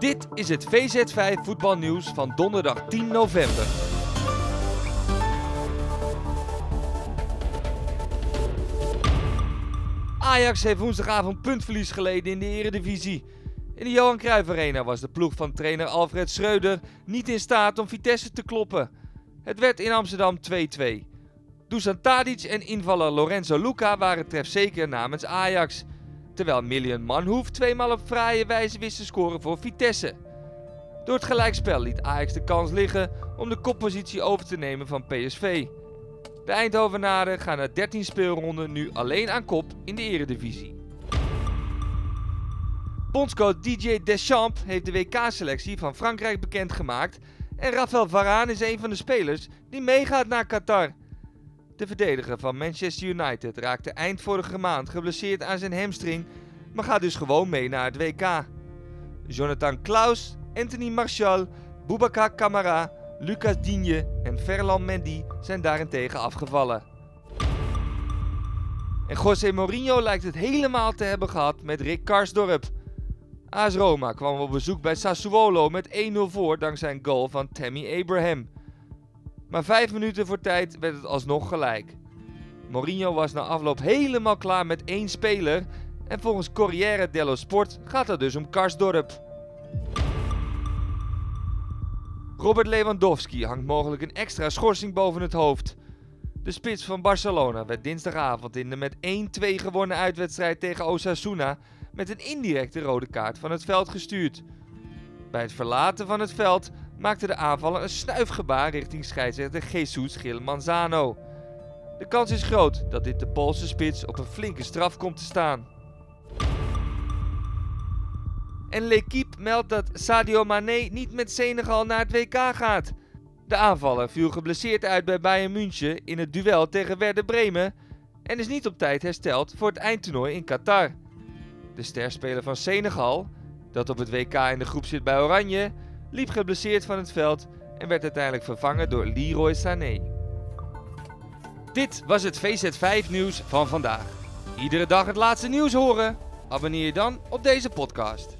Dit is het VZ5 voetbalnieuws van donderdag 10 november. Ajax heeft woensdagavond puntverlies geleden in de eredivisie. In de Johan Cruijff Arena was de ploeg van trainer Alfred Schreuder niet in staat om Vitesse te kloppen. Het werd in Amsterdam 2-2. Dusan Tadic en invaller Lorenzo Luca waren trefzeker namens Ajax. Terwijl Million Manhoef tweemaal op fraaie wijze wist te scoren voor Vitesse. Door het gelijkspel liet Ajax de kans liggen om de koppositie over te nemen van PSV. De Eindhovenaren gaan na 13 speelronden nu alleen aan kop in de eredivisie. Bondscoach DJ Deschamps heeft de WK-selectie van Frankrijk bekendgemaakt en Rafael Varane is een van de spelers die meegaat naar Qatar. De verdediger van Manchester United raakte eind vorige maand geblesseerd aan zijn hamstring, maar gaat dus gewoon mee naar het WK. Jonathan Klaus, Anthony Martial, Boubacar Camara, Lucas Digne en Ferland Mendy zijn daarentegen afgevallen. En José Mourinho lijkt het helemaal te hebben gehad met Rick Karsdorp. AS Roma kwam op bezoek bij Sassuolo met 1-0 voor dankzij een goal van Tammy Abraham. Maar vijf minuten voor tijd werd het alsnog gelijk. Mourinho was na afloop helemaal klaar met één speler en volgens Corriere dello Sport gaat het dus om Karsdorp. Robert Lewandowski hangt mogelijk een extra schorsing boven het hoofd. De spits van Barcelona werd dinsdagavond in de met 1-2 gewonnen uitwedstrijd tegen Osasuna met een indirecte rode kaart van het veld gestuurd. Bij het verlaten van het veld maakte de aanvaller een snuifgebaar richting scheidsrechter Jesus Gil Manzano. De kans is groot dat dit de Poolse spits op een flinke straf komt te staan. En L'Equipe meldt dat Sadio Mane niet met Senegal naar het WK gaat. De aanvaller viel geblesseerd uit bij Bayern München in het duel tegen Werder Bremen en is niet op tijd hersteld voor het eindtoernooi in Qatar. De sterspeler van Senegal, dat op het WK in de groep zit bij Oranje, liep geblesseerd van het veld en werd uiteindelijk vervangen door Leroy Sané. Dit was het VZ5 nieuws van vandaag. Iedere dag het laatste nieuws horen? Abonneer je dan op deze podcast.